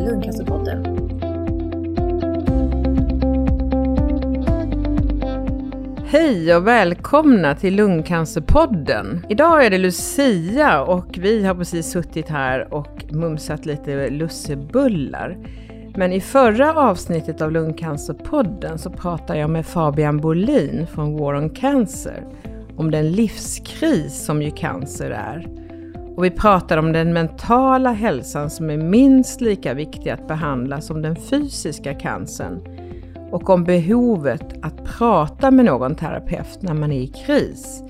Lungcancerpodden. Hej och välkomna till Lungcancerpodden. Idag är det Lucia och vi har precis suttit här och mumsat lite lussebullar. Men i förra avsnittet av Lungcancerpodden så pratade jag med Fabian Bolin från War on Cancer om den livskris som ju cancer är. Och vi pratar om den mentala hälsan som är minst lika viktig att behandla som den fysiska cancern. Och om behovet att prata med någon terapeut när man är i kris.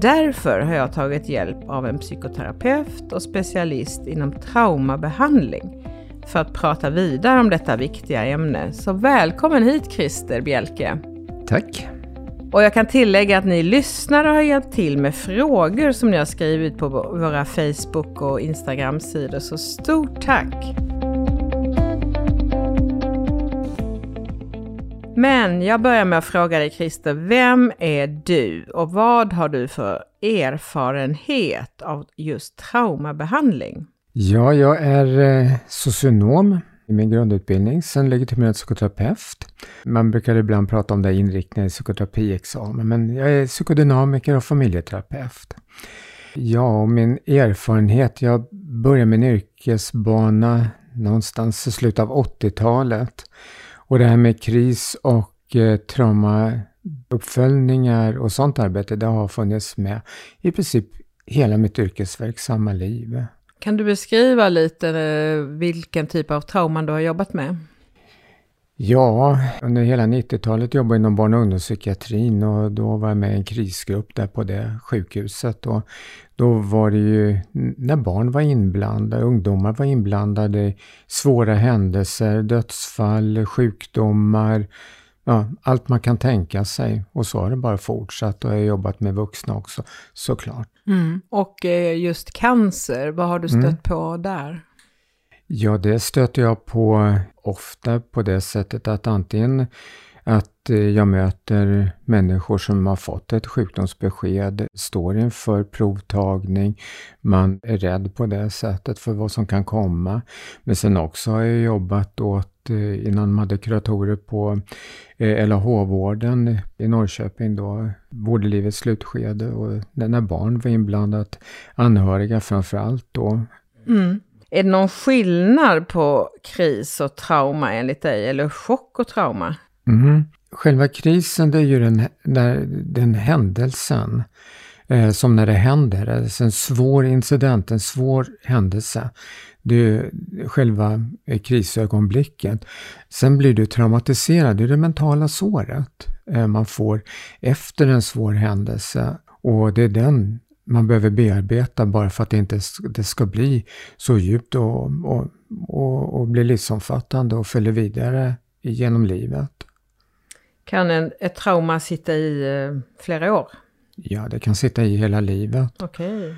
Därför har jag tagit hjälp av en psykoterapeut och specialist inom traumabehandling för att prata vidare om detta viktiga ämne. Så välkommen hit Christer Bjelke. Tack. Och jag kan tillägga att ni lyssnare har hjälpt till med frågor som ni har skrivit på våra Facebook och Instagram-sidor. Så stort tack! Men jag börjar med att fråga dig Christer, vem är du och vad har du för erfarenhet av just traumabehandling? Ja, jag är eh, socionom i min grundutbildning, sen legitimerad psykoterapeut. Man brukar ibland prata om det inriktningen i psykoterapiexamen, men jag är psykodynamiker och familjeterapeut. Ja, och min erfarenhet, jag började min yrkesbana någonstans i slutet av 80-talet. Och det här med kris och eh, traumauppföljningar och sånt arbete, det har funnits med i princip hela mitt yrkesverksamma liv. Kan du beskriva lite eh, vilken typ av trauman du har jobbat med? Ja, under hela 90-talet jobbade jag inom barn och ungdomspsykiatrin och då var jag med i en krisgrupp där på det sjukhuset. Och då var det ju när barn var inblandade, ungdomar var inblandade, i svåra händelser, dödsfall, sjukdomar, ja, allt man kan tänka sig. Och så har det bara fortsatt och jag har jobbat med vuxna också, såklart. Mm. Och eh, just cancer, vad har du stött mm. på där? Ja, det stöter jag på ofta på det sättet att antingen att eh, jag möter människor som har fått ett sjukdomsbesked, står inför provtagning, man är rädd på det sättet för vad som kan komma. Men sen också har jag jobbat åt, eh, innan man hade kuratorer på eh, LAH-vården i Norrköping då, vård i livets slutskede och när barn var inblandat, anhöriga framför allt då. Mm. Är det någon skillnad på kris och trauma enligt dig, eller chock och trauma? Mm. Själva krisen det är ju den, där, den händelsen eh, som när det händer, eh, alltså en svår incident, en svår händelse. Det är själva eh, krisögonblicket. Sen blir du traumatiserad, det är det mentala såret eh, man får efter en svår händelse. Och det är den man behöver bearbeta bara för att det inte det ska bli så djupt och, och, och, och bli livsomfattande och följa vidare genom livet. Kan en, ett trauma sitta i eh, flera år? Ja, det kan sitta i hela livet. Okay.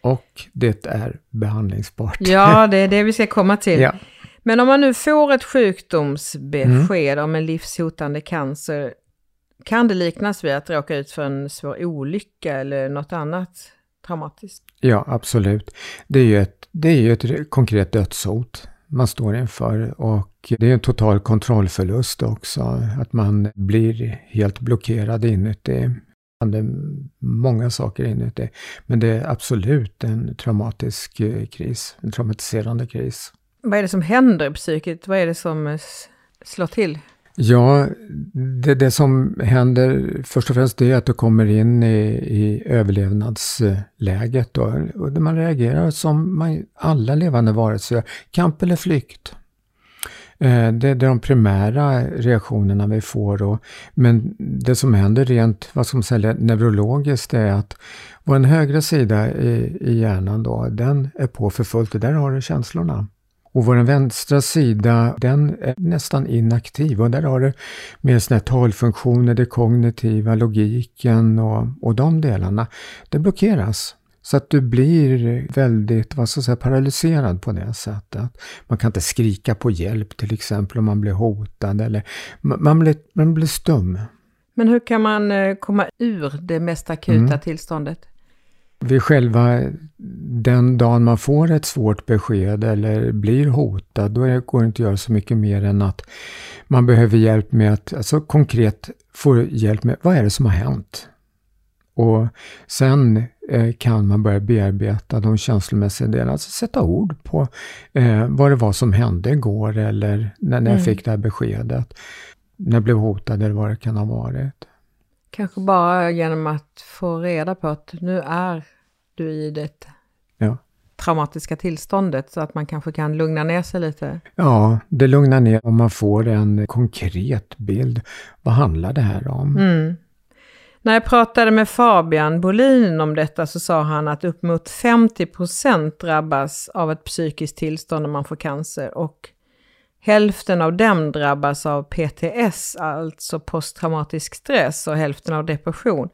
Och det är behandlingsbart. Ja, det är det vi ska komma till. Ja. Men om man nu får ett sjukdomsbesked mm. om en livshotande cancer, kan det liknas vid att råka ut för en svår olycka eller något annat traumatiskt? Ja, absolut. Det är ju ett, det är ju ett konkret dödshot man står inför och det är en total kontrollförlust också, att man blir helt blockerad inuti. Många saker inuti, men det är absolut en traumatisk eh, kris, en traumatiserande kris. Vad är det som händer i psyket? Vad är det som slår till? Ja, det, det som händer först och främst det är att du kommer in i, i överlevnadsläget då, och man reagerar som man, alla levande varelser gör, kamp eller flykt. Eh, det är de primära reaktionerna vi får. Då. Men det som händer rent vad som säga, neurologiskt är att vår högra sida i, i hjärnan då, den är på för fullt och där har du känslorna. Och vår vänstra sida, den är nästan inaktiv och där har du mer sådana här talfunktioner, det kognitiva, logiken och, och de delarna. Det blockeras. Så att du blir väldigt, vad ska jag säga, paralyserad på det sättet. Man kan inte skrika på hjälp till exempel om man blir hotad eller man blir, man blir stum. Men hur kan man eh, komma ur det mest akuta mm. tillståndet? vid själva den dagen man får ett svårt besked eller blir hotad, då går det inte att göra så mycket mer än att man behöver hjälp med att, alltså konkret få hjälp med, vad är det som har hänt? Och sen kan man börja bearbeta de känslomässiga delarna, alltså sätta ord på eh, vad det var som hände igår eller när, när jag mm. fick det här beskedet. När jag blev hotad eller vad det kan ha varit. Kanske bara genom att få reda på att nu är du i det ja. traumatiska tillståndet så att man kanske kan lugna ner sig lite. Ja, det lugnar ner om man får en konkret bild. Vad handlar det här om? Mm. När jag pratade med Fabian Bolin om detta så sa han att upp mot 50% drabbas av ett psykiskt tillstånd när man får cancer och hälften av dem drabbas av PTS, alltså posttraumatisk stress, och hälften av depression.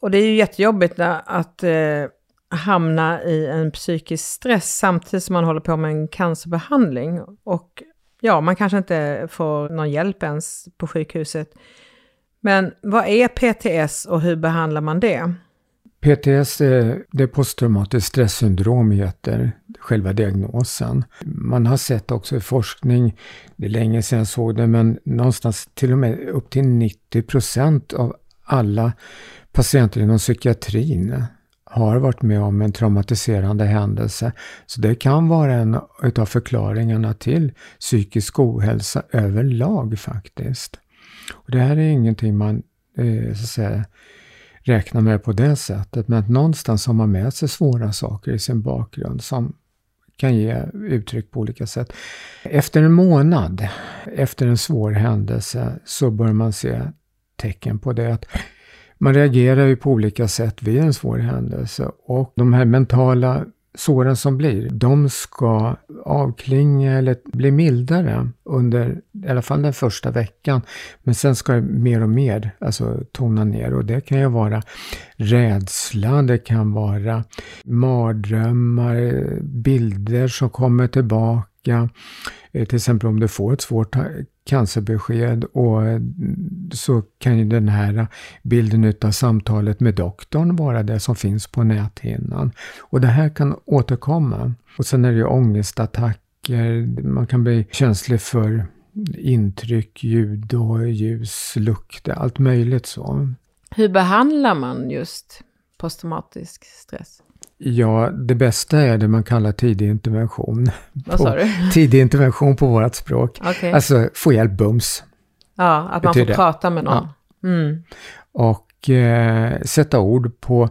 Och det är ju jättejobbigt att eh, hamna i en psykisk stress samtidigt som man håller på med en cancerbehandling. Och ja, man kanske inte får någon hjälp ens på sjukhuset. Men vad är PTS och hur behandlar man det? PTS, det är posttraumatiskt stresssyndrom heter själva diagnosen. Man har sett också i forskning, det är länge sedan jag såg det, men någonstans till och med upp till 90 procent av alla patienter inom psykiatrin har varit med om en traumatiserande händelse. Så det kan vara en av förklaringarna till psykisk ohälsa överlag faktiskt. Och det här är ingenting man eh, så att säga, räknar med på det sättet, men att någonstans har man med sig svåra saker i sin bakgrund som kan ge uttryck på olika sätt. Efter en månad, efter en svår händelse, så bör man se tecken på det. Att man reagerar ju på olika sätt vid en svår händelse och de här mentala såren som blir, de ska avklinga eller bli mildare under i alla fall den första veckan. Men sen ska det mer och mer alltså, tona ner och det kan ju vara rädsla, det kan vara mardrömmar, bilder som kommer tillbaka. Eh, till exempel om du får ett svårt cancerbesked och mm, så kan ju den här bilden utav samtalet med doktorn vara det som finns på näthinnan. Och det här kan återkomma. Och sen är det ju ångestattacker, man kan bli känslig för intryck, ljud och ljus, lukt, allt möjligt så. Hur behandlar man just posttraumatisk stress? Ja, det bästa är det man kallar tidig intervention. Vad sa du? Tidig intervention på vårt språk. Okay. Alltså få hjälp bums. Ja, att man får prata med någon. Ja. Mm. Och eh, sätta ord på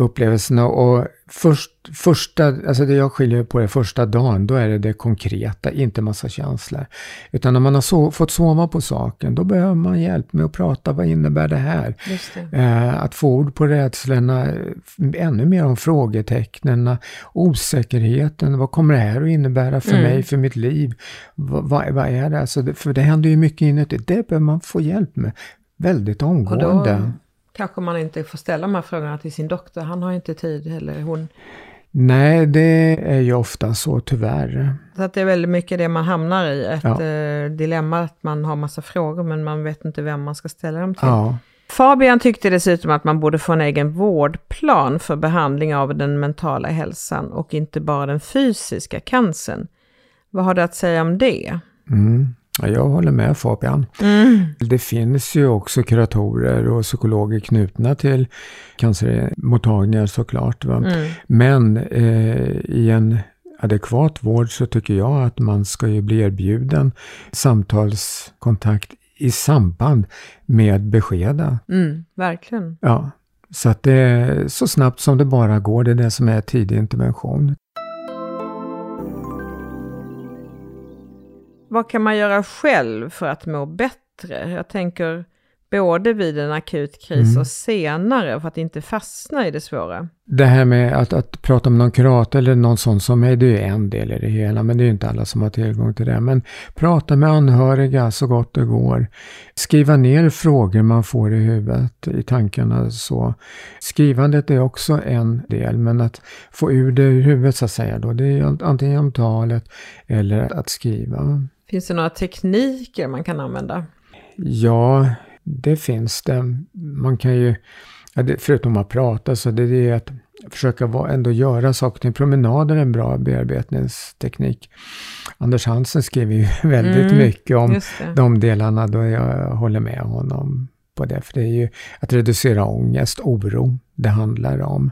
upplevelserna och först, första, alltså det jag skiljer på det första dagen, då är det det konkreta, inte massa känslor. Utan när man har so fått sova på saken, då behöver man hjälp med att prata, vad innebär det här? Det. Eh, att få ord på rädslorna, ännu mer om frågetecknen, osäkerheten, vad kommer det här att innebära för mm. mig, för mitt liv? V vad, vad är det? Alltså, för det händer ju mycket inuti, det behöver man få hjälp med väldigt omgående kanske man inte får ställa de här frågorna till sin doktor. Han har inte tid, eller hon. Nej, det är ju ofta så tyvärr. Så att det är väldigt mycket det man hamnar i, ett ja. Eh, dilemma att man har massa frågor men man vet inte vem man ska ställa dem till. Ja. Fabian tyckte dessutom att man borde få en egen vårdplan för behandling av den mentala hälsan och inte bara den fysiska cancern. Vad har du att säga om det? Mm. Jag håller med Fabian. Mm. Det finns ju också kuratorer och psykologer knutna till cancermottagningar såklart. Mm. Men eh, i en adekvat vård så tycker jag att man ska ju bli erbjuden samtalskontakt i samband med beskeda. Mm, verkligen. Ja, så att det är så snabbt som det bara går. Det är det som är tidig intervention. Vad kan man göra själv för att må bättre? Jag tänker både vid en akut kris mm. och senare för att inte fastna i det svåra. Det här med att, att prata med någon kurator eller någon sån som mig, det är en del i det hela, men det är inte alla som har tillgång till det. Men prata med anhöriga så gott det går. Skriva ner frågor man får i huvudet, i tankarna så. Skrivandet är också en del, men att få ur det ur huvudet så att säga då, det är antingen om talet eller att skriva. Finns det några tekniker man kan använda? Ja, det finns det. Man kan ju förutom att prata, så det är att försöka ändå göra saker till promenader är en bra bearbetningsteknik. Anders Hansen skriver ju väldigt Mm, mycket om de delarna då jag håller med honom på det. För det är ju att reducera ångest, oro det handlar om.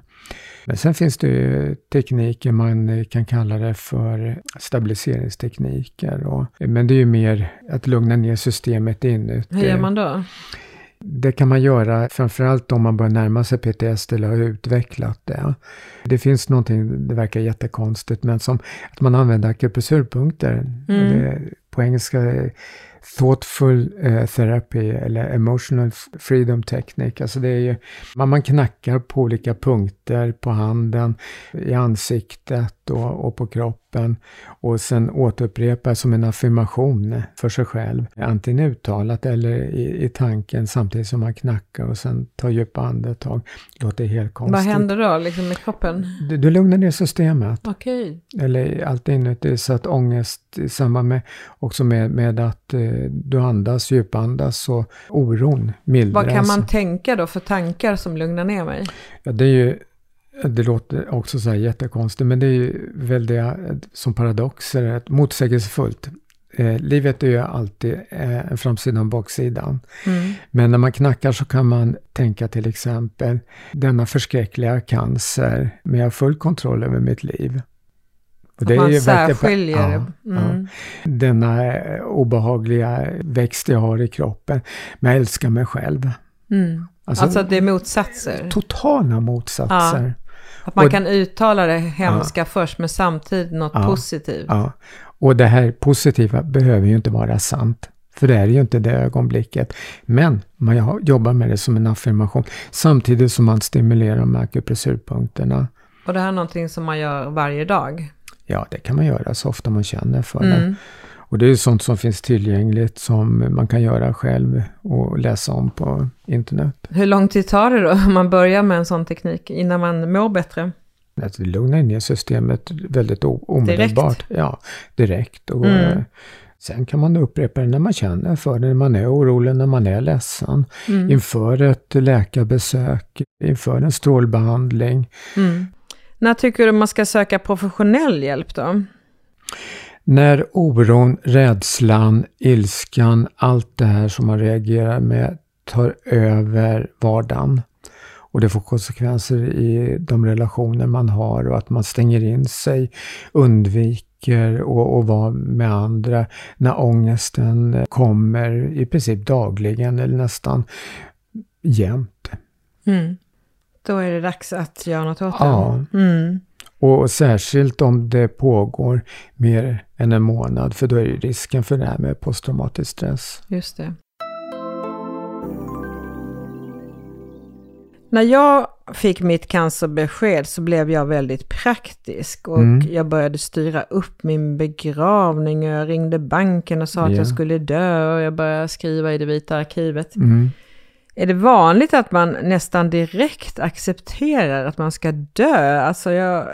Men sen finns det ju tekniker, man kan kalla det för stabiliseringstekniker. Och, men det är ju mer att lugna ner systemet inuti. Hur gör man då? Det kan man göra framförallt om man börjar närma sig PTSD eller har utvecklat det. Det finns någonting, det verkar jättekonstigt, men som att man använder akupressurpunkter. Mm. Det, på engelska thoughtful eh, therapy eller emotional freedom technique. Alltså det är ju, man, man knackar på olika punkter på handen, i ansiktet och, och på kroppen och sen återupprepar som en affirmation för sig själv. Antingen uttalat eller i, i tanken samtidigt som man knackar och sen tar djupa andetag. Låter helt konstigt. Vad händer då liksom med kroppen? Du, du lugnar ner systemet Okej. eller allt inuti så att ångest i samband med också med, med att eh, du andas, djupandas och oron mildras. Vad kan man tänka då för tankar som lugnar ner mig? Ja, det är ju, det låter också så här jättekonstigt, men det är ju väldigt som paradoxer, ett motsägelsefullt. Eh, livet är ju alltid eh, en framsida och en baksida. Mm. Men när man knackar så kan man tänka till exempel, denna förskräckliga cancer, men jag har full kontroll över mitt liv. Och Att man verkligen- särskiljer. Ja, ja. mm. denna eh, obehagliga växt jag har i kroppen. Men jag älskar mig själv. Mm. Alltså, Alltså det är motsatser. totala motsatser. Att man och- kan uttala det hemska först men samtidigt något Ja. positivt. Ja. Och det här positiva behöver ju inte vara sant. För det är ju inte det ögonblicket. Men man jobbar med det som en affirmation. Samtidigt som man stimulerar med akupressurpunkterna. Och det här är någonting som man gör varje dag. Ja, det kan man göra så ofta man känner för det. Och det är ju sånt som finns tillgängligt som man kan göra själv och läsa om på internet. Hur lång tid tar det då om man börjar med en sån teknik innan man mår bättre? Det lugnar ner systemet väldigt omedelbart. Ja, direkt. Och, Mm. eh, Sen kan man upprepa det när man känner för det, när man är orolig, när man är ledsen. Mm. Inför ett läkarbesök, inför en strålbehandling. Mm. När tycker du man ska söka professionell hjälp då? När oron, rädslan, ilskan, allt det här som man reagerar med tar över vardagen. Och det får konsekvenser i de relationer man har och att man stänger in sig, undviker och, och vara med andra. När ångesten kommer i princip dagligen eller nästan jämt. Mm. Då är det dags att göra något åt det. Ja. Mm. Och särskilt om det pågår mer än en månad, för då är det risken för det här med posttraumatisk stress. Just det. När jag fick mitt cancerbesked så blev jag väldigt praktisk och Mm. jag började styra upp min begravning och jag ringde banken och sa att Ja. jag skulle dö och jag började skriva i det vita arkivet. Mm. Är det vanligt att man nästan direkt accepterar att man ska dö? Alltså jag,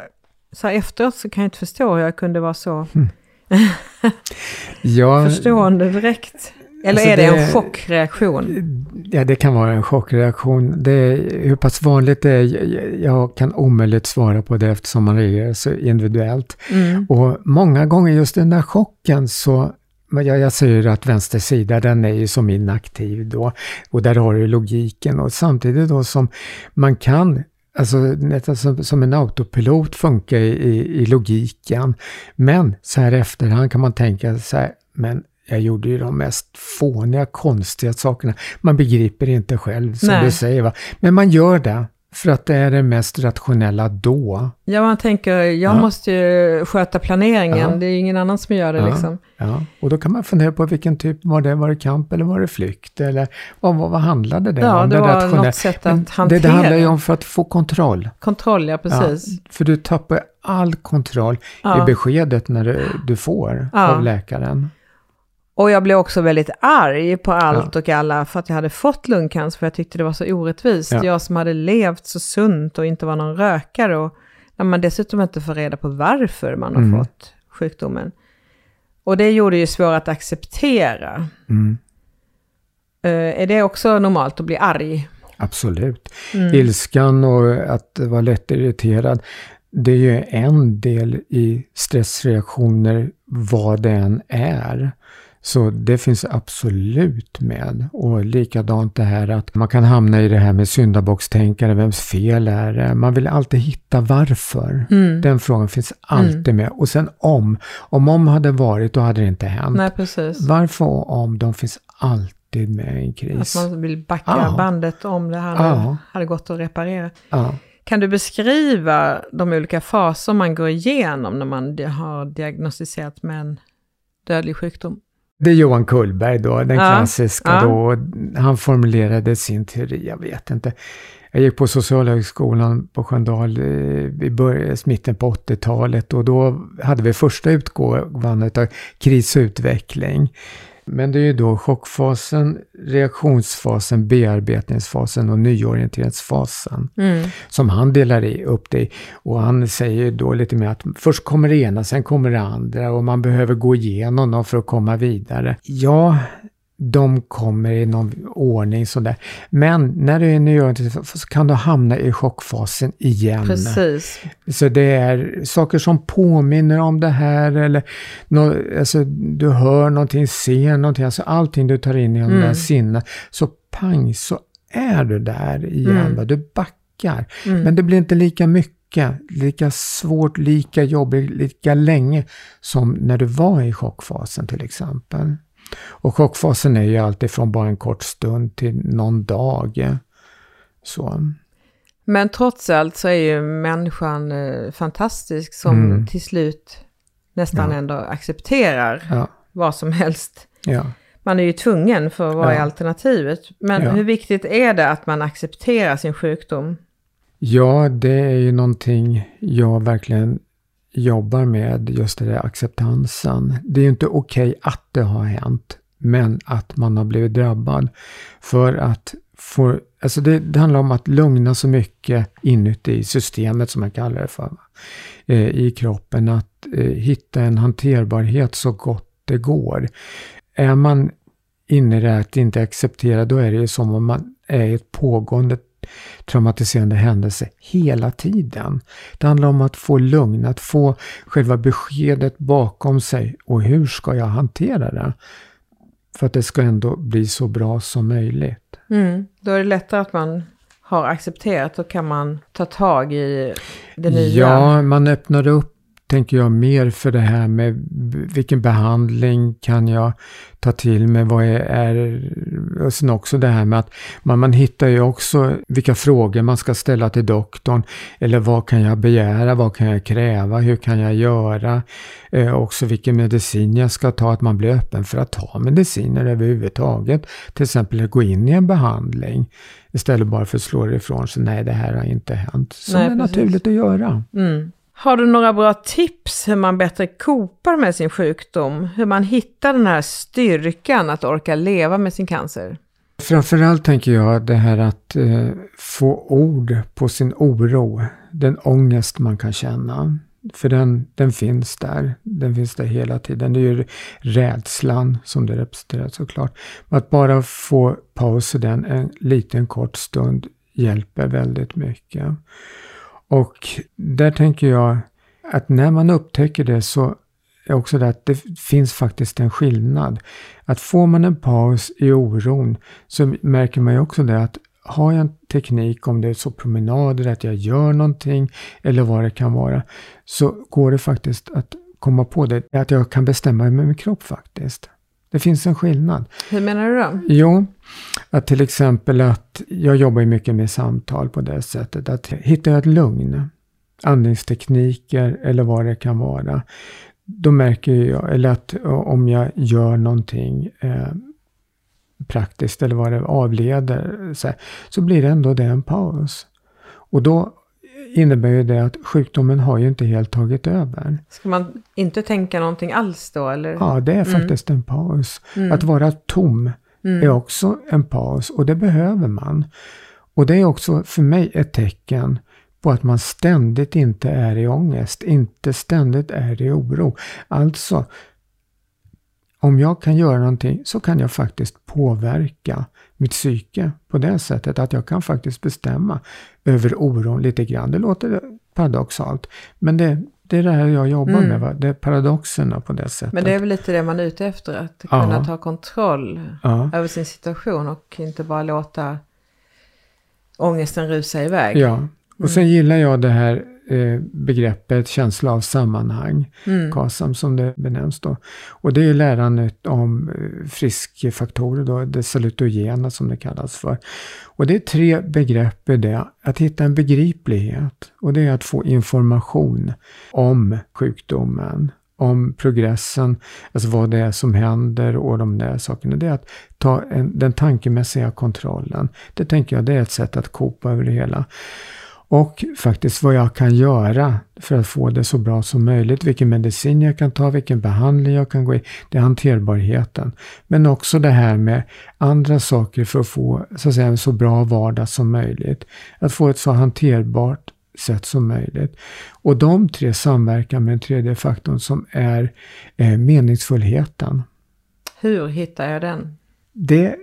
så här efteråt så kan jag inte förstå hur jag kunde vara så Ja, förstående direkt. Eller Alltså är det, det- en chockreaktion? Ja, det kan vara en chockreaktion. Det är, hur pass vanligt det är, jag- kan omöjligt svara på det eftersom man reagerar så individuellt. Mm. Och många gånger just den där chocken så jag, jag säger att vänster sida den är ju som inaktiv då och där har du logiken och samtidigt då som man kan Alltså nästan som, som en autopilot funkar i, i, i logiken. Men så här i efterhand kan man tänka så här, men jag gjorde ju de mest fåniga, konstiga sakerna. Man begriper inte själv som Nej. du säger va. Men man gör det för att det är det mest rationella då. Ja, man tänker, jag Ja. måste ju sköta planeringen. Ja. Det är ingen annan som gör det Ja. liksom. Ja, och då kan man fundera på vilken typ, var det, var det kamp eller var det flykt? Eller vad, vad, vad handlade det Ja, om? det var rationella- något sätt att hantera. Det, det handlar ju om för att få kontroll. Kontroll, ja precis. För du tappar all kontroll i beskedet när du, du får av läkaren. Och jag blev också väldigt arg på allt och alla för att jag hade fått lungcancer. För jag tyckte det var så orättvist. Ja. Jag som hade levt så sunt och inte var någon rökare. Och när man dessutom inte får reda på varför man har Mm. fått sjukdomen. Och det gjorde ju svårt att acceptera. Mm. Eh, är det också normalt att bli arg? Absolut. Mm. Ilskan och att vara lättirriterad, det är ju en del i stressreaktioner vad det än är. Så det finns absolut med. Och likadant det här att man kan hamna i det här med syndabockstänkande, vems fel är det? Man vill alltid hitta varför. Mm. Den frågan finns alltid mm. med. Och sen om. Om om hade varit, då hade det inte hänt. Nej, precis. Varför och om, de finns alltid med i en kris. Att man vill backa ja. bandet om det hade, hade gått att reparera. Ja. Kan du beskriva de olika faser man går igenom när man har diagnostiserat med en dödlig sjukdom? Det är Johan Kullberg då, den ja. klassiska då. Han formulerade sin teori, jag vet inte. Jag gick på Socialhögskolan på Sköndal i början, mitten på 80-talet och då hade vi första utgåvan av kris och utveckling. Men det är ju då chockfasen, reaktionsfasen, bearbetningsfasen och nyorienteringsfasen mm. som han delar upp det i. Och han säger då lite mer att först kommer det ena, sen kommer det andra och man behöver gå igenom dem för att komma vidare. Ja, de kommer i någon ordning sådär. Men när du är nyorienterad så kan du hamna i chockfasen igen. Precis. Så det är saker som påminner om det här eller no, alltså, du hör någonting, ser någonting, alltså allting du tar in i mm. där sinnen. Så pang så är du där igen. Mm. Du backar. Mm. Men det blir inte lika mycket, lika svårt, lika jobbigt, lika länge som när du var i chockfasen till exempel. Och chockfasen är ju alltid från bara en kort stund till någon dag. Så. Men trots allt så är ju människan eh, fantastisk som mm. till slut nästan ja. ändå accepterar ja. vad som helst. Ja. Man är ju tvungen för vad är alternativet? Men hur viktigt är det att man accepterar sin sjukdom? Ja, det är ju någonting jag verkligen jobbar med just det där acceptansen. Det är ju inte okej okay att det har hänt, men att man har blivit drabbad. För att få, alltså det, det handlar om att lugna så mycket inuti systemet, som man kallar det för, eh, i kroppen. Att eh, hitta en hanterbarhet så gott det går. Är man inne i det att inte acceptera, då är det ju som om man är i ett pågående traumatiserande händelse hela tiden. Det handlar om att få lugn, att få själva beskedet bakom sig och hur ska jag hantera det? För att det ska ändå bli så bra som möjligt. Mm. Då är det lättare att man har accepterat och kan man ta tag i det nya. Ja, man öppnar upp tänker jag mer för det här med vilken behandling kan jag ta till mig? Vad är, är och sen också det här med att man, man hittar ju också vilka frågor man ska ställa till doktorn. Eller vad kan jag begära? Vad kan jag kräva? Hur kan jag göra? Eh, också vilken medicin jag ska ta. Att man blir öppen för att ta mediciner överhuvudtaget. Till exempel att gå in i en behandling. Istället bara för att slå det ifrån sig. Nej, det här har inte hänt. Som Nej, är precis. naturligt att göra. Mm. Har du några bra tips hur man bättre kopar med sin sjukdom? Hur man hittar den här styrkan att orka leva med sin cancer? Framförallt tänker jag det här att eh, få ord på sin oro, den ångest man kan känna. För den, den finns där. Den finns där hela tiden. Det är ju rädslan som det representerar såklart. Att bara få paus i den en liten kort stund hjälper väldigt mycket. Och där tänker jag att när man upptäcker det så är också det att det finns faktiskt en skillnad. Att får man en paus i oron så märker man ju också det att har jag en teknik, om det är så promenader, att jag gör någonting eller vad det kan vara, så går det faktiskt att komma på det, att jag kan bestämma med min kropp faktiskt. Det finns en skillnad. Hur menar du då? Jo, att till exempel att jag jobbar mycket med samtal på det sättet. Att hittar jag ett lugn, andningstekniker eller vad det kan vara. Då märker jag, eller att om jag gör någonting eh, praktiskt eller vad det avleder, så, här, så blir det ändå det en paus. Och då innebär ju det att sjukdomen har ju inte helt tagit över. Ska man inte tänka någonting alls då? Eller? Ja, det är mm. faktiskt en paus. Mm. Att vara tom mm. är också en paus och det behöver man. Och det är också för mig ett tecken på att man ständigt inte är i ångest, inte ständigt är i oro. Alltså, om jag kan göra någonting så kan jag faktiskt påverka mitt psyke på det sättet att jag kan faktiskt bestämma över oron lite grann. Det låter paradoxalt, men det, det är det här jag jobbar mm. med. Va? Det är paradoxerna på det sättet. Men det är väl lite det man är ute efter, att kunna ja. ta kontroll ja. över sin situation och inte bara låta ångesten rusa iväg. Ja, och sen gillar jag det här begreppet känsla av sammanhang, mm. KASAM som det benämns då. Och det är lärandet om eh, friskfaktorer då, det salutogena som det kallas för. Och det är tre begrepp i det. Att hitta en begriplighet och det är att få information om sjukdomen om progressen, alltså vad det är som händer och de där sakerna. Det är att ta en, den tankemässiga kontrollen. Det tänker jag det är ett sätt att kopa över det hela. Och faktiskt vad jag kan göra för att få det så bra som möjligt. Vilken medicin jag kan ta, vilken behandling jag kan gå i. Det är hanterbarheten. Men också det här med andra saker för att få så att säga, en så bra vardag som möjligt. Att få ett så hanterbart sätt som möjligt. Och de tre samverkar med den tredje faktorn som är eh, meningsfullheten. Hur hittar jag den? Det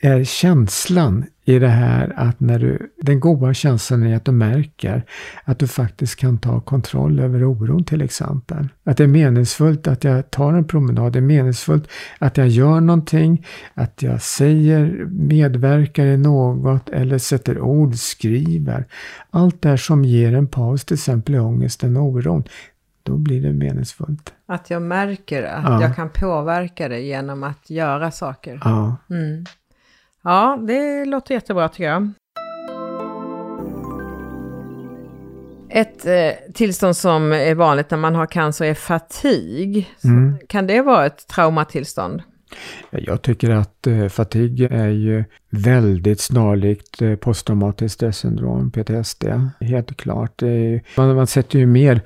är känslan i det här att när du, den goda känslan är att du märker att du faktiskt kan ta kontroll över oron till exempel. Att det är meningsfullt att jag tar en promenad, det är meningsfullt att jag gör någonting, att jag säger, medverkar i något eller sätter ord, skriver. Allt det här som ger en paus, till exempel i ångesten och oron. Då blir det meningsfullt. Att jag märker att ja. jag kan påverka det genom att göra saker. Ja. Mm. Ja, det låter jättebra tycker jag. Ett eh, tillstånd som är vanligt när man har cancer är fatig. Mm. Kan det vara ett traumatillstånd? Jag tycker att eh, fatig är ju väldigt snarlikt eh, posttraumatiskt stressyndrom, PTSD. Helt klart. Är, man, man sätter ju mer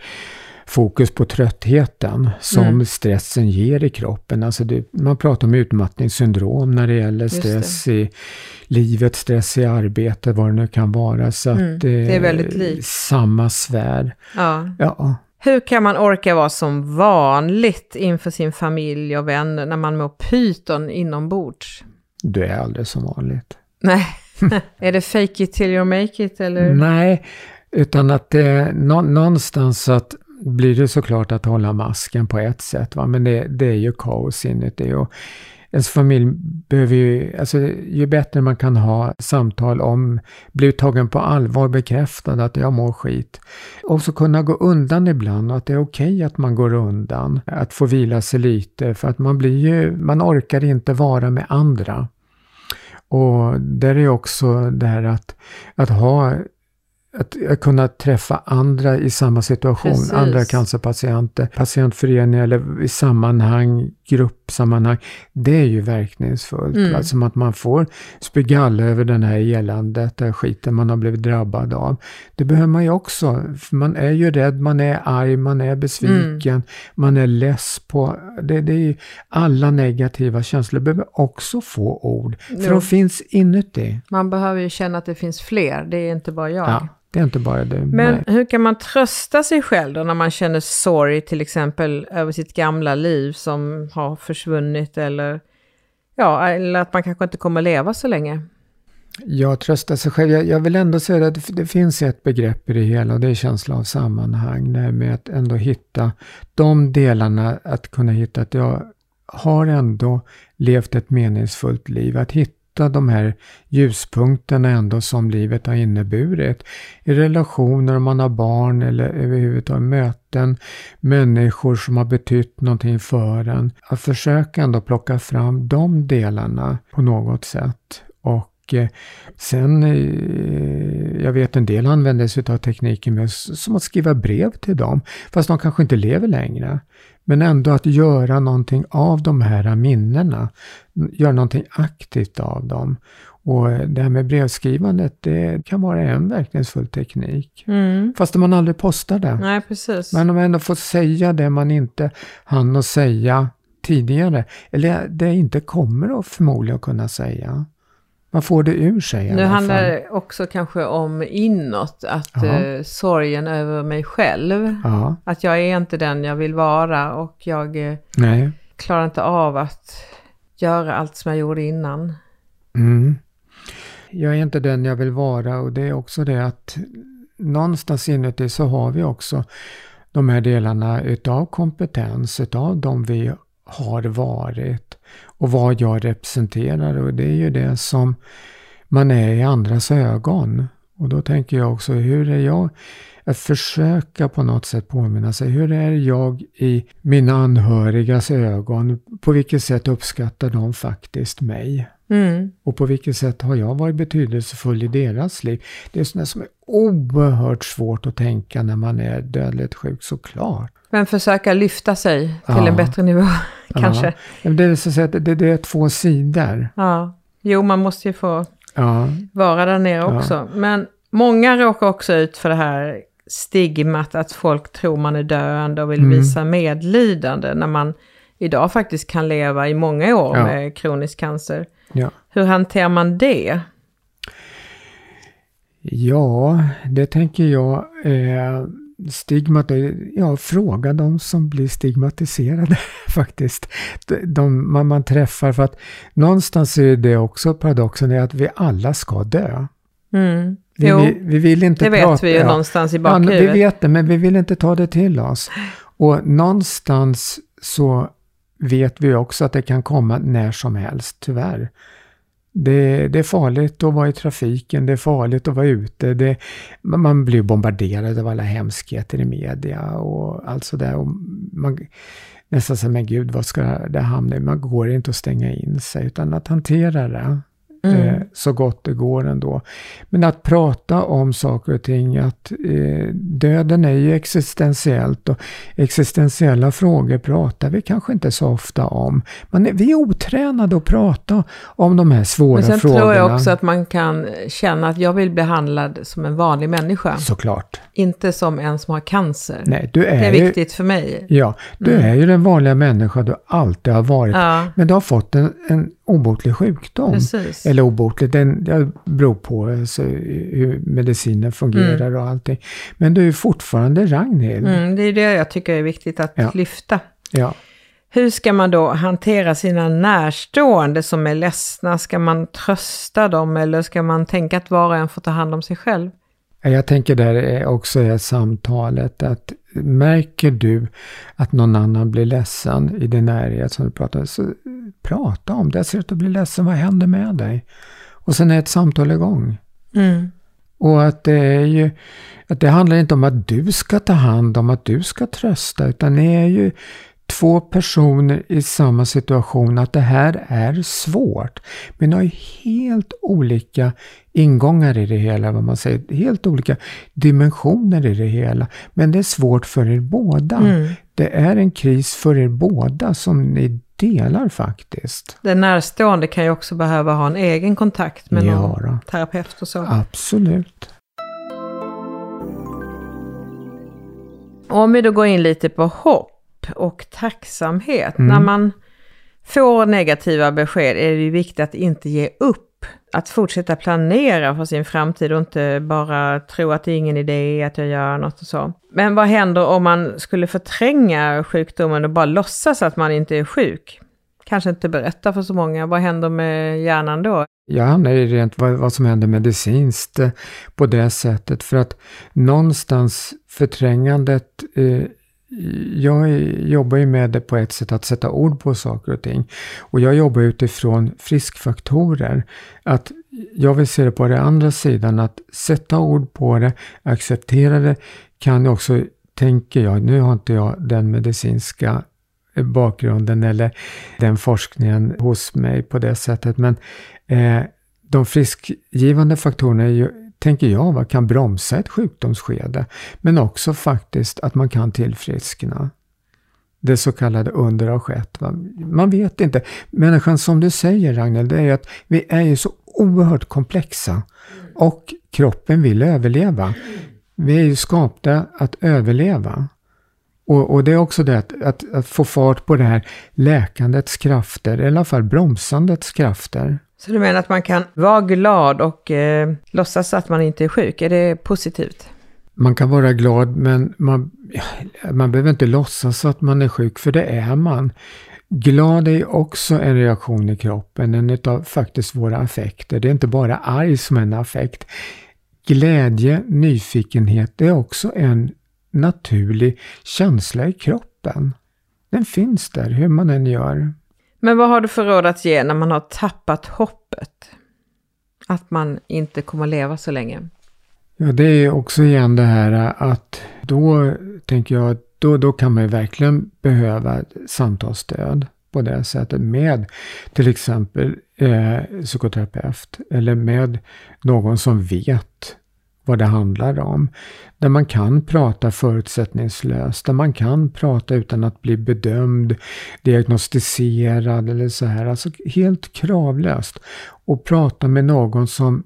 fokus på tröttheten som mm. stressen ger i kroppen. Alltså det, man pratar om utmattningssyndrom när det gäller stress det. i livet, stress i arbetet, vad det nu kan vara. Så mm. att det, är väldigt likt. Samma sfär. Ja. ja. Hur kan man orka vara som vanligt inför sin familj och vänner när man mår pyton inombords? Du är aldrig som vanligt. Nej. är det fake it till you make it eller? Nej, utan att det är nå någonstans att blir det såklart att hålla masken på ett sätt. Va? Men det, det är ju kaos inuti. Och ens familj behöver ju, alltså ju bättre man kan ha samtal om, bli tagen på allvar, bekräftad att jag mår skit. Och så kunna gå undan ibland och att det är okej okay att man går undan. Att få vila sig lite för att man blir ju, man orkar inte vara med andra. Och där är också det här att, att ha att kunna träffa andra i samma situation, Precis. andra cancerpatienter, patientföreningar eller i sammanhang, gruppsammanhang. Det är ju verkningsfullt. Mm. Alltså att man får spygalla över den här eländet, den skiten man har blivit drabbad av. Det behöver man ju också. För man är ju rädd, man är arg, man är besviken, mm. man är less på... Det, det är ju, alla negativa känslor behöver också få ord. För jo. de finns inuti. Man behöver ju känna att det finns fler, det är inte bara jag. Ja. Det är inte bara det. Men nej. hur kan man trösta sig själv då när man känner sorg till exempel över sitt gamla liv som har försvunnit eller, ja, eller att man kanske inte kommer leva så länge? Ja, trösta sig själv. Jag, jag vill ändå säga att det, det, finns ett begrepp i det hela och det är känsla av sammanhang. Det med att ändå hitta de delarna, att kunna hitta att jag har ändå levt ett meningsfullt liv. Att hitta möta de här ljuspunkterna ändå som livet har inneburit. I relationer, om man har barn eller överhuvudtaget möten, människor som har betytt någonting för en. Att försöka ändå plocka fram de delarna på något sätt. Och eh, sen, eh, jag vet en del använder sig av tekniken med, som att skriva brev till dem, fast de kanske inte lever längre. Men ändå att göra någonting av de här minnena. Göra någonting aktivt av dem. Och det här med brevskrivandet, det kan vara en verkningsfull teknik. Mm. Fast man aldrig postar det. Nej, precis. Men om man ändå får säga det man inte hann att säga tidigare. Eller det inte kommer att förmodligen kunna säga. Man får det ur sig Nu handlar det också kanske om inåt, att eh, sorgen över mig själv. Ja. Att jag är inte den jag vill vara och jag... Eh, Nej. klarar inte av att göra allt som jag gjorde innan. Mm. Jag är inte den jag vill vara och det är också det att någonstans inuti så har vi också de här delarna utav kompetens, utav de vi har varit och vad jag representerar och det är ju det som man är i andras ögon. Och då tänker jag också, hur är jag? Att försöka på något sätt påminna sig, hur är jag i mina anhörigas ögon? På vilket sätt uppskattar de faktiskt mig? Mm. Och på vilket sätt har jag varit betydelsefull i deras liv? Det är sådant som är oerhört svårt att tänka när man är dödligt sjuk, såklart. Men försöka lyfta sig till Ja. en bättre nivå, kanske. Ja. Det, är så att säga, det, det är två sidor. Ja. Jo, man måste ju få Ja, vara där nere också. Men många råkar också ut för det här stigmat att folk tror man är döende och vill Mm. visa medlidande när man idag faktiskt kan leva i många år Ja. med kronisk cancer. ja. Hur hanterar man det? ja, det tänker jag. Eh, stigmat, ja, fråga de som blir stigmatiserade faktiskt. De, man, man träffar, för att någonstans är det också paradoxen är att vi alla ska dö. Mm. Vi, Jo, vi, vi vill inte det vet prata, vi ju ja. någonstans i Ja, vi bakhuvudet. vet det, men vi vill inte ta det till oss. Och någonstans så vet vi också att det kan komma när som helst, tyvärr. Det, det är farligt att vara i trafiken, det är farligt att vara ute. Det, man- blir bombarderad av alla hemskheter i media och allt sådär. Och man, nästan som men gud, vad ska det hamna i? Man går inte att stänga in sig, utan att hantera det Mm. eh, så gott det går ändå. Men att prata om saker och ting, att eh, döden är ju existentiellt och existentiella frågor pratar vi kanske inte så ofta om. Men vi är otränade att prata om de här svåra Men sen frågorna. tror jag också att man kan känna att jag vill bli behandlad som en vanlig människa. Såklart. Inte som en som har cancer. Nej, du är, det är ju, viktigt för mig. Ja, du Mm. är ju den vanliga människa du alltid har varit. Ja, Men du har fått en, en obotlig sjukdom. precis. Eller obotligt, den det beror på alltså, hur medicinen fungerar och allting. Men du är fortfarande Ragnhild. Mm, det är det jag tycker är viktigt att Ja. lyfta. Ja. Hur ska man då hantera sina närstående som är ledsna? Ska man trösta dem eller ska man tänka att var och en får ta hand om sig själv? Jag tänker där är också är samtalet att märker du att någon annan blir ledsen i din närhet som du pratar om, så prata om det. Jag ser att du blir ledsen, vad händer med dig? Och sen är ett samtal igång. Mm. Och att det är ju, att det handlar inte om att du ska ta hand om, att du ska trösta, utan ni är ju två personer i samma situation, att det här är svårt. Men har ju helt olika ingångar i det hela, vad man säger, helt olika dimensioner i det hela. Men det är svårt för er båda. Mm. Det är en kris för er båda som ni delar faktiskt. Den närstående kan ju också behöva ha en egen kontakt med någon Ja, då. terapeut och så. Absolut. Om vi då går in lite på hopp och tacksamhet. Mm. När man får negativa besked är det ju viktigt att inte ge upp. Att fortsätta planera för sin framtid och inte bara tro att det är ingen idé att jag gör något och så. Men vad händer om man skulle förtränga sjukdomen och bara låtsas att man inte är sjuk? Kanske inte berätta för så många. Vad händer med hjärnan då? Jag hamnar i rent vad, vad som händer medicinskt eh, på det sättet. För att någonstans förträngandet, eh, jag jobbar ju med det på ett sätt att sätta ord på saker och ting. Och jag jobbar utifrån friskfaktorer. Att jag vill se det på den andra sidan, att sätta ord på det, acceptera det, kan också, tänker jag, nu har inte jag den medicinska bakgrunden eller den forskningen hos mig på det sättet. Men eh, de friskgivande faktorerna är ju, tänker jag, va, kan bromsa ett sjukdomsskede. Men också faktiskt att man kan tillfriskna. Det så kallade under har skett. Va? Man vet inte. Människan som du säger Ragnhild, det är ju att vi är ju så oerhört komplexa. Och kroppen vill överleva. Vi är ju skapta att överleva. Och, och det är också det att, att, att få fart på det här läkandets krafter, i alla fall bromsandets krafter. Så du menar att man kan vara glad och eh, låtsas att man inte är sjuk? Är det positivt? Man kan vara glad men man, man behöver inte låtsas att man är sjuk, för det är man. Glad är också en reaktion i kroppen, en av faktiskt våra affekter. Det är inte bara arg som en affekt. Glädje, nyfikenhet, det är också en naturlig känsla i kroppen. Den finns där, hur man än gör. Men vad har du för råd att ge när man har tappat hoppet? Att man inte kommer leva så länge? Ja, det är också igen det här att då tänker jag att då, då kan man ju verkligen behöva samtalsstöd på det sättet med till exempel eh, psykoterapeut eller med någon som vet vad det handlar om. Där man kan prata förutsättningslöst, där man kan prata utan att bli bedömd, diagnostiserad eller så här. Alltså helt kravlöst. Och prata med någon som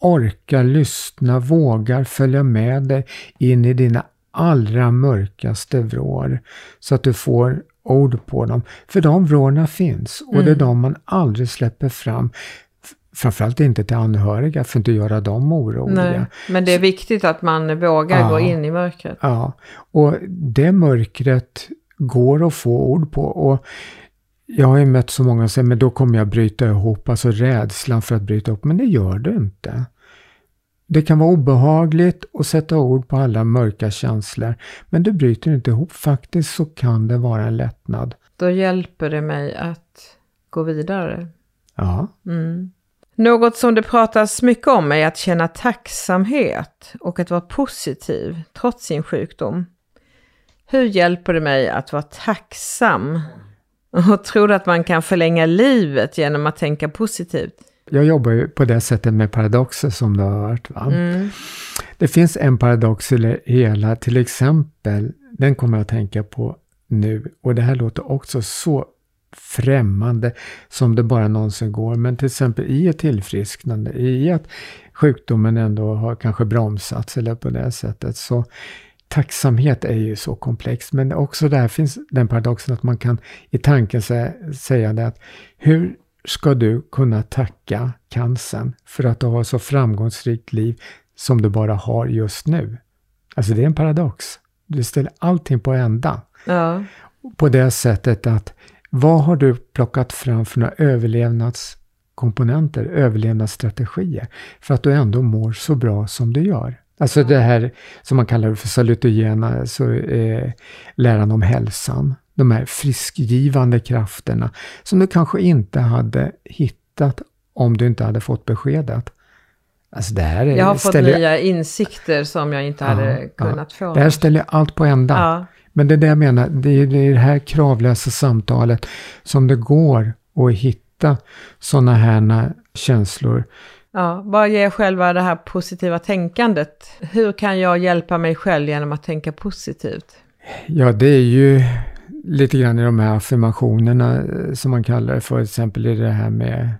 orkar lyssna, vågar följa med dig in i dina allra mörkaste vrår. Så att du får ord på dem. För de vrårna finns och mm. det är mm. de man aldrig släpper fram. Framförallt inte till anhöriga för att inte göra dem oroliga. Nej, men det är viktigt att man vågar ja, gå in i mörkret. Ja, och det mörkret går att få ord på. Och jag har ju mött så många som säger, men då kommer jag bryta ihop, alltså rädslan för att bryta ihop. Men det gör du inte. Det kan vara obehagligt att sätta ord på alla mörka känslor, men du bryter inte ihop. Faktiskt så kan det vara en lättnad. Då hjälper det mig att gå vidare. Ja. Mm. Något som det pratas mycket om är att känna tacksamhet och att vara positiv trots sin sjukdom. Hur hjälper det mig att vara tacksam? Och tror du att man kan förlänga livet genom att tänka positivt? Jag jobbar ju på det sättet med paradoxer som du har hört. Mm. Det finns en paradox i det hela, till exempel, den kommer jag att tänka på nu. Och det här låter också så främmande som det bara någonsin går. Men till exempel i ett tillfrisknande, i att sjukdomen ändå har kanske bromsats eller på det sättet. Så tacksamhet är ju så komplext. Men också där finns den paradoxen att man kan i tanken säga det att hur ska du kunna tacka cancern för att du har så framgångsrikt liv som du bara har just nu? Alltså det är en paradox. Du ställer allting på ända. Ja. På det sättet att vad har du plockat fram för några överlevnadskomponenter, överlevnadsstrategier för att du ändå mår så bra som du gör? Alltså det här som man kallar för salutogena, så, eh, läran om hälsan de här friskgivande krafterna som du kanske inte hade hittat om du inte hade fått beskedet. Alltså det här är, jag har fått nya insikter som jag inte ja, hade kunnat ja. få. Det här ställer allt på ända. Ja. Men det är det jag menar, det är, det är det här kravlösa samtalet som det går att hitta sådana här känslor. Ja, vad ger själva det här positiva tänkandet? Hur kan jag hjälpa mig själv genom att tänka positivt? Ja, det är ju lite grann i de här affirmationerna eh, som man kallar det för, till exempel i det här med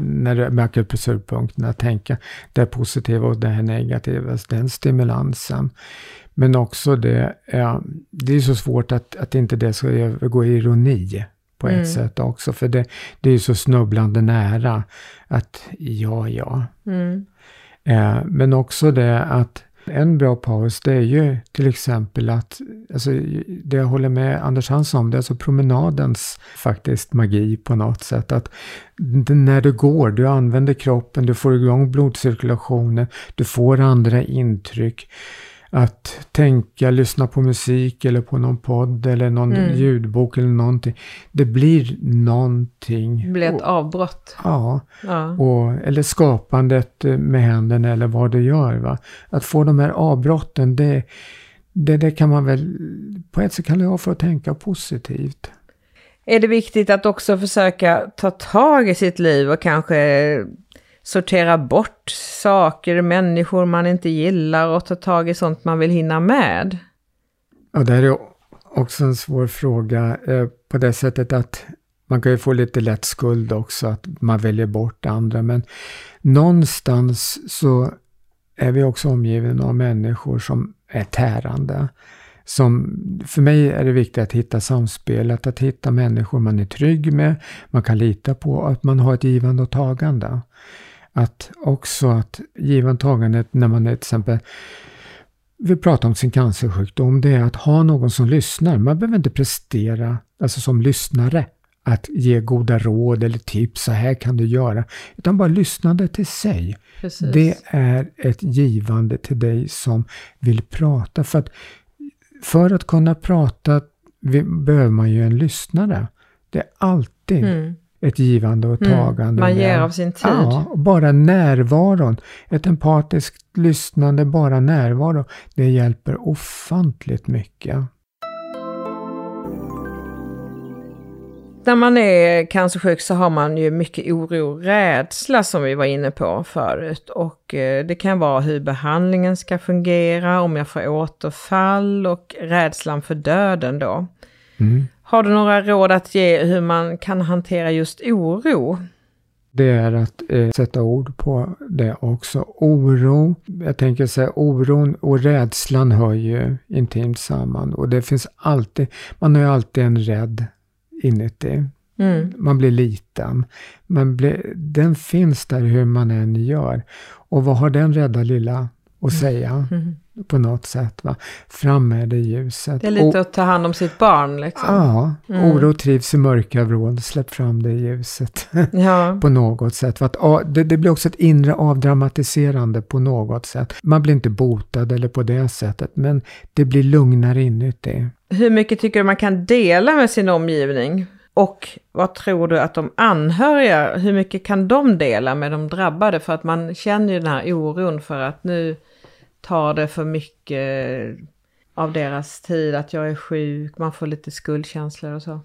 när du med akupressurpunkterna, tänka det positiva och det negativa, den stimulansen. Men också det, ja, det är så svårt att, att inte det ska övergå i ironi på ett mm. sätt också, för det, det är så snubblande nära att ja, ja. Mm. Eh, men också det att en bra paus det är ju till exempel att, alltså, det jag håller med Anders Hansson om, det är alltså promenadens faktiskt magi på något sätt. Att när du går, du använder kroppen, du får igång blodcirkulationen, du får andra intryck att tänka, lyssna på musik eller på någon podd eller någon mm. ljudbok eller någonting. Det blir någonting. Det blir ett avbrott. Ja. ja. Och, eller skapandet med händerna eller vad du gör. Va? Att få de här avbrotten, det, det, det kan man väl på ett sätt kalla jag för att tänka positivt. Är det viktigt att också försöka ta tag i sitt liv och kanske sortera bort saker, människor man inte gillar och ta tag i sånt man vill hinna med? Ja, det här är också en svår fråga eh, på det sättet att man kan ju få lite lätt skuld också att man väljer bort andra men någonstans så är vi också omgivna av människor som är tärande. Som, för mig är det viktigt att hitta samspelet, att hitta människor man är trygg med, man kan lita på, att man har ett givande och tagande att också att givantagandet när man är till exempel vill prata om sin cancersjukdom, det är att ha någon som lyssnar. Man behöver inte prestera, alltså som lyssnare, att ge goda råd eller tips, så här kan du göra. Utan bara lyssnande till sig. Precis. Det är ett givande till dig som vill prata. För att, för att kunna prata behöver man ju en lyssnare. Det är alltid mm. Ett givande och tagande. Mm. Man ger av sin tid. Ja, bara närvaron. Ett empatiskt lyssnande, bara närvaro. Det hjälper ofantligt mycket. när man är cancersjuk så har man ju mycket oro och rädsla som vi var inne på förut. Och eh, det kan vara hur behandlingen ska fungera, om jag får återfall och rädslan för döden då. Mm. Har du några råd att ge hur man kan hantera just oro? Det är att eh, sätta ord på det också. Oro, jag tänker säga oron och rädslan hör ju intimt samman. Och det finns alltid, man har ju alltid en rädd inuti. Mm. Man blir liten. Blir, den finns där hur man än gör. Och vad har den rädda lilla mm. säga? Mm. På något sätt. Va? Fram med det ljuset. Det är lite och, att ta hand om sitt barn. Liksom. Ja, mm. oro trivs i mörka vrån. Släpp fram det ljuset. Ja. på något sätt. För att, det, det, blir också ett inre avdramatiserande på något sätt. Man blir inte botad eller på det sättet. Men det blir lugnare inuti. Hur mycket tycker du man kan dela med sin omgivning? Och vad tror du att de anhöriga, hur mycket kan de dela med de drabbade? För att man känner ju den här oron för att nu tar det för mycket av deras tid, att jag är sjuk, man får lite skuldkänslor och så.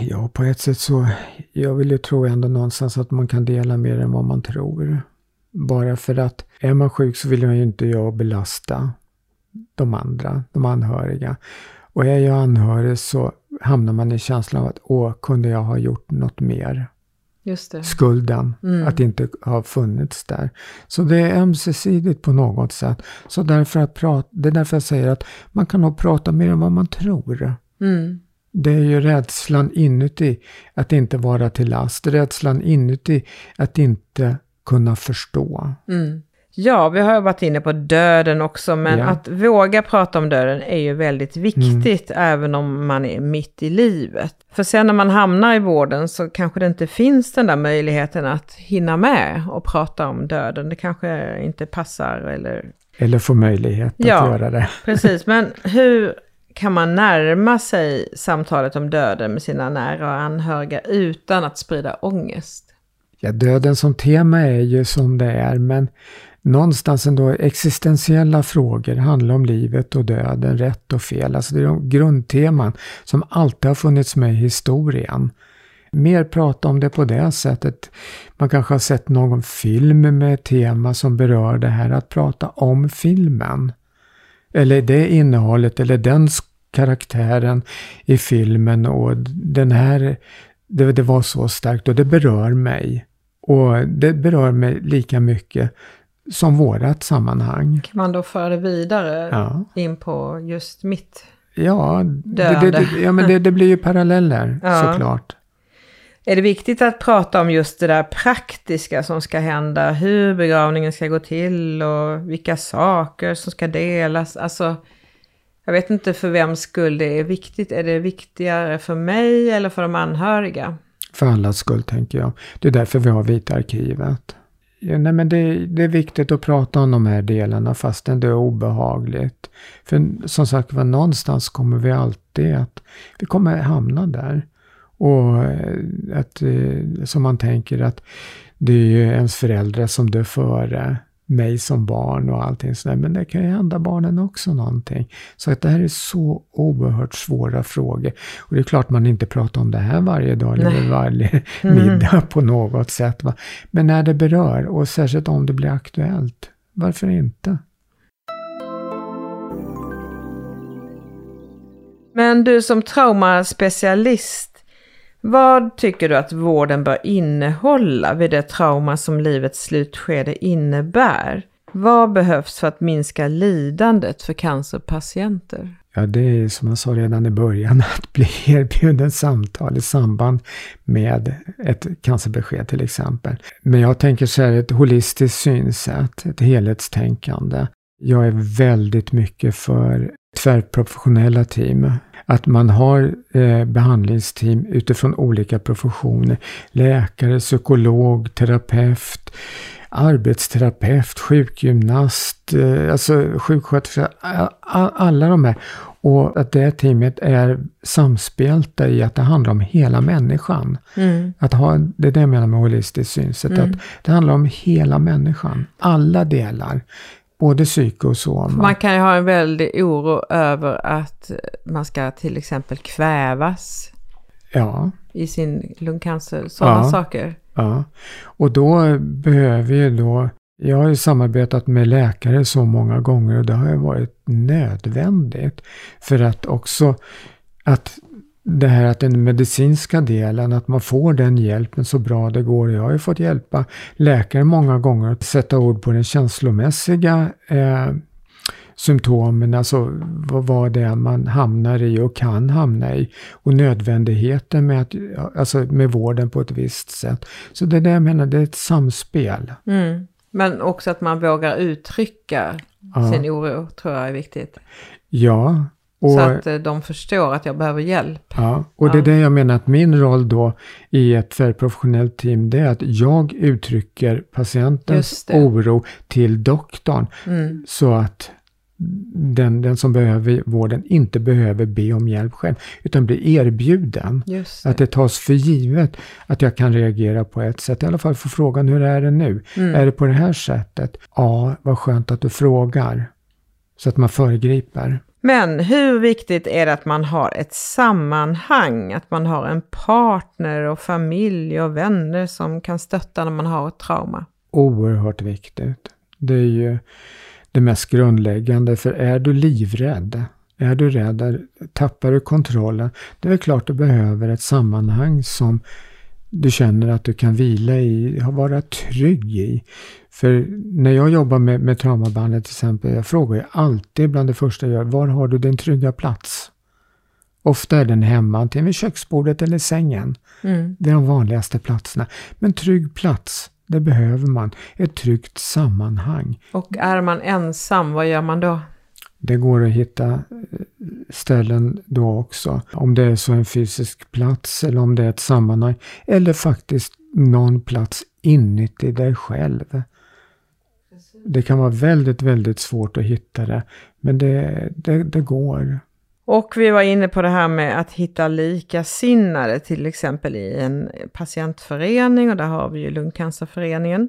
Ja, på ett sätt så, jag vill ju tro ändå någonstans att man kan dela mer än vad man tror. Bara för att är man sjuk så vill jag ju inte jag belasta de andra, de anhöriga. Och är jag anhörig så hamnar man i känslan av att åh, kunde jag ha gjort något mer? Just det. Skulden, mm. att inte ha funnits där. Så det är ömsesidigt på något sätt. Så därför att prata, det är därför jag säger att man kan nog prata mer än vad man tror. Mm. Det är ju rädslan inuti att inte vara till last. Rädslan inuti att inte kunna förstå. Mm. Ja, vi har varit inne på döden också, men ja. att våga prata om döden är ju väldigt viktigt, mm. även om man är mitt i livet. För sen när man hamnar i vården så kanske det inte finns den där möjligheten att hinna med och prata om döden. Det kanske inte passar eller... Eller få möjlighet att ja, göra det. precis. Men hur kan man närma sig samtalet om döden med sina nära och anhöriga utan att sprida ångest? Ja, döden som tema är ju som det är, men någonstans ändå existentiella frågor handlar om livet och döden, rätt och fel. Alltså det är de grundteman som alltid har funnits med i historien. Mer prata om det på det sättet. Man kanske har sett någon film med tema som berör det här, att prata om filmen. Eller det innehållet eller den karaktären i filmen och den här, det, det var så starkt och det berör mig. Och det berör mig lika mycket som vårat sammanhang. Kan man då föra det vidare ja. in på just mitt Ja, det, det, det, ja men det, det blir ju paralleller ja. såklart. Är det viktigt att prata om just det där praktiska som ska hända? Hur begravningen ska gå till och vilka saker som ska delas? Alltså, jag vet inte för vems skull det är viktigt. Är det viktigare för mig eller för de anhöriga? För allas skull tänker jag. Det är därför vi har Vita arkivet. Nej men det, det, är viktigt att prata om de här delarna fastän det är obehagligt. För som sagt var, någonstans kommer vi alltid att, vi kommer hamna där. Och eh, att, eh, som man tänker att det är ju ens föräldrar som dör före mig som barn och allting sådär. Men det kan ju hända barnen också någonting. Så att det här är så oerhört svåra frågor. Och det är klart man inte pratar om det här varje dag Nej. eller varje mm. middag på något sätt. Va? Men när det berör och särskilt om det blir aktuellt, varför inte? Men du som traumaspecialist, vad tycker du att vården bör innehålla vid det trauma som livets slutskede innebär? Vad behövs för att minska lidandet för cancerpatienter? Ja, det är som jag sa redan i början, att bli erbjuden samtal i samband med ett cancerbesked till exempel. Men jag tänker så här, ett holistiskt synsätt, ett helhetstänkande. Jag är väldigt mycket för tvärprofessionella team. Att man har eh, behandlingsteam utifrån olika professioner. Läkare, psykolog, terapeut, arbetsterapeut, sjukgymnast, eh, alltså sjuksköterska. Alla de här. Och att det teamet är samspelta i att det handlar om hela människan. Mm. Att ha, det är det jag menar med holistiskt synsätt. Mm. Att det handlar om hela människan. Alla delar. Både psyke och soma. Man kan ju ha en väldig oro över att man ska till exempel kvävas. Ja. I sin lungcancer. Sådana ja. saker. Ja. Och då behöver ju då jag har ju samarbetat med läkare så många gånger och det har ju varit nödvändigt. För att också att det här att den medicinska delen, att man får den hjälpen så bra det går. Jag har ju fått hjälpa läkare många gånger att sätta ord på den känslomässiga eh, symptomen, alltså vad, vad det är man hamnar i och kan hamna i. Och nödvändigheten med, att, alltså med vården på ett visst sätt. Så det är det jag menar, det är ett samspel. Mm. Men också att man vågar uttrycka ja. sin oro tror jag är viktigt. Ja. Och, så att eh, de förstår att jag behöver hjälp. Ja, och det är det jag menar att min roll då i ett tvärprofessionellt team det är att jag uttrycker patientens oro till doktorn. Mm. Så att den, den som behöver vården inte behöver be om hjälp själv, utan blir erbjuden. Det. Att det tas för givet att jag kan reagera på ett sätt. I alla fall få frågan, hur är det nu? Mm. Är det på det här sättet? Ja, vad skönt att du frågar. Så att man föregriper. Men hur viktigt är det att man har ett sammanhang? Att man har en partner och familj och vänner som kan stötta när man har ett trauma? Oerhört viktigt. Det är ju det mest grundläggande. För är du livrädd, är du rädd, tappar du kontrollen, det är klart du behöver ett sammanhang som du känner att du kan vila i, vara trygg i. För när jag jobbar med, med traumabandet till exempel, jag frågar ju alltid bland det första jag gör, var har du din trygga plats? Ofta är den hemma, antingen vid köksbordet eller sängen. Mm. Det är de vanligaste platserna. Men trygg plats, det behöver man. Ett tryggt sammanhang. Och är man ensam, vad gör man då? Det går att hitta eh, ställen då också. Om det är så en fysisk plats eller om det är ett sammanhang. Eller faktiskt någon plats inuti dig själv. Det kan vara väldigt, väldigt svårt att hitta det. Men det, det, det går. Och vi var inne på det här med att hitta likasinnade, till exempel i en patientförening, och där har vi ju Lungcancerföreningen.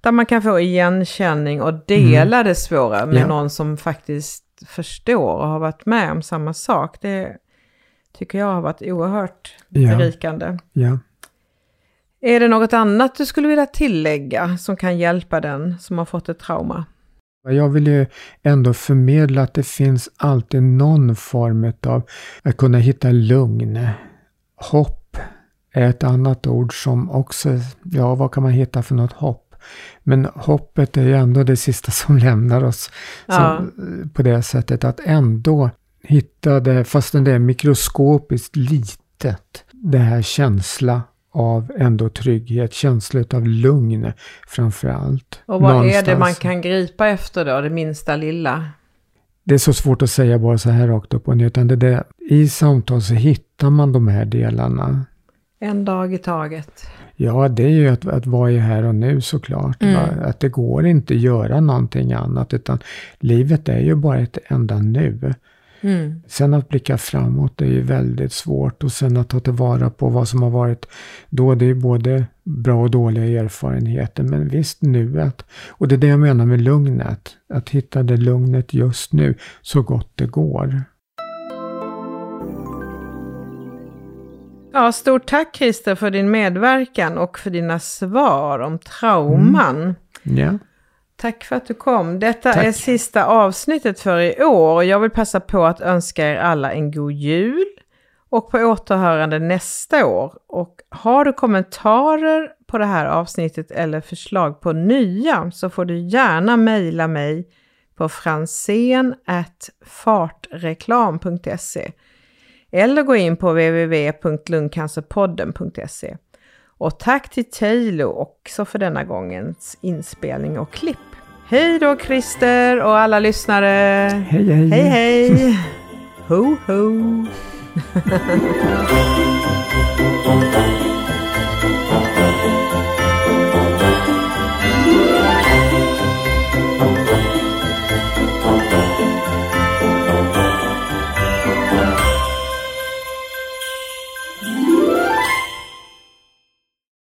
Där man kan få igenkänning och dela mm. det svåra med ja. någon som faktiskt förstår och har varit med om samma sak. Det tycker jag har varit oerhört ja. berikande. Ja. Är det något annat du skulle vilja tillägga som kan hjälpa den som har fått ett trauma? Jag vill ju ändå förmedla att det finns alltid någon form av att kunna hitta lugn. Hopp är ett annat ord som också, ja vad kan man hitta för något hopp? Men hoppet är ju ändå det sista som lämnar oss ja. som, på det sättet att ändå hitta det, fastän det är mikroskopiskt litet, det här känsla av ändå trygghet, känsla av lugn framför allt. Och vad Någonstans. är det man kan gripa efter då, det minsta lilla? Det är så svårt att säga bara så här rakt upp och ner, utan det där, i samtal så hittar man de här delarna. En dag i taget. Ja, det är ju att, att vara i här och nu såklart. Mm. Att det går inte att göra någonting annat, utan livet är ju bara ett enda nu. Mm. Sen att blicka framåt är ju väldigt svårt och sen att ta tillvara på vad som har varit då. Det är både bra och dåliga erfarenheter, men visst nuet. Och det är det jag menar med lugnet. Att hitta det lugnet just nu så gott det går. Ja, stort tack Christer för din medverkan och för dina svar om trauman. Mm. Ja. Tack för att du kom. Detta Tack. är sista avsnittet för i år och jag vill passa på att önska er alla en god jul och på återhörande nästa år. Och har du kommentarer på det här avsnittet eller förslag på nya så får du gärna mejla mig på fransen@fartreklam.se eller gå in på www.lungcancerpodden.se. Och tack till Taylor också för denna gångens inspelning och klipp. Hej då Christer och alla lyssnare! Hej hej! Hej hej! ho ho!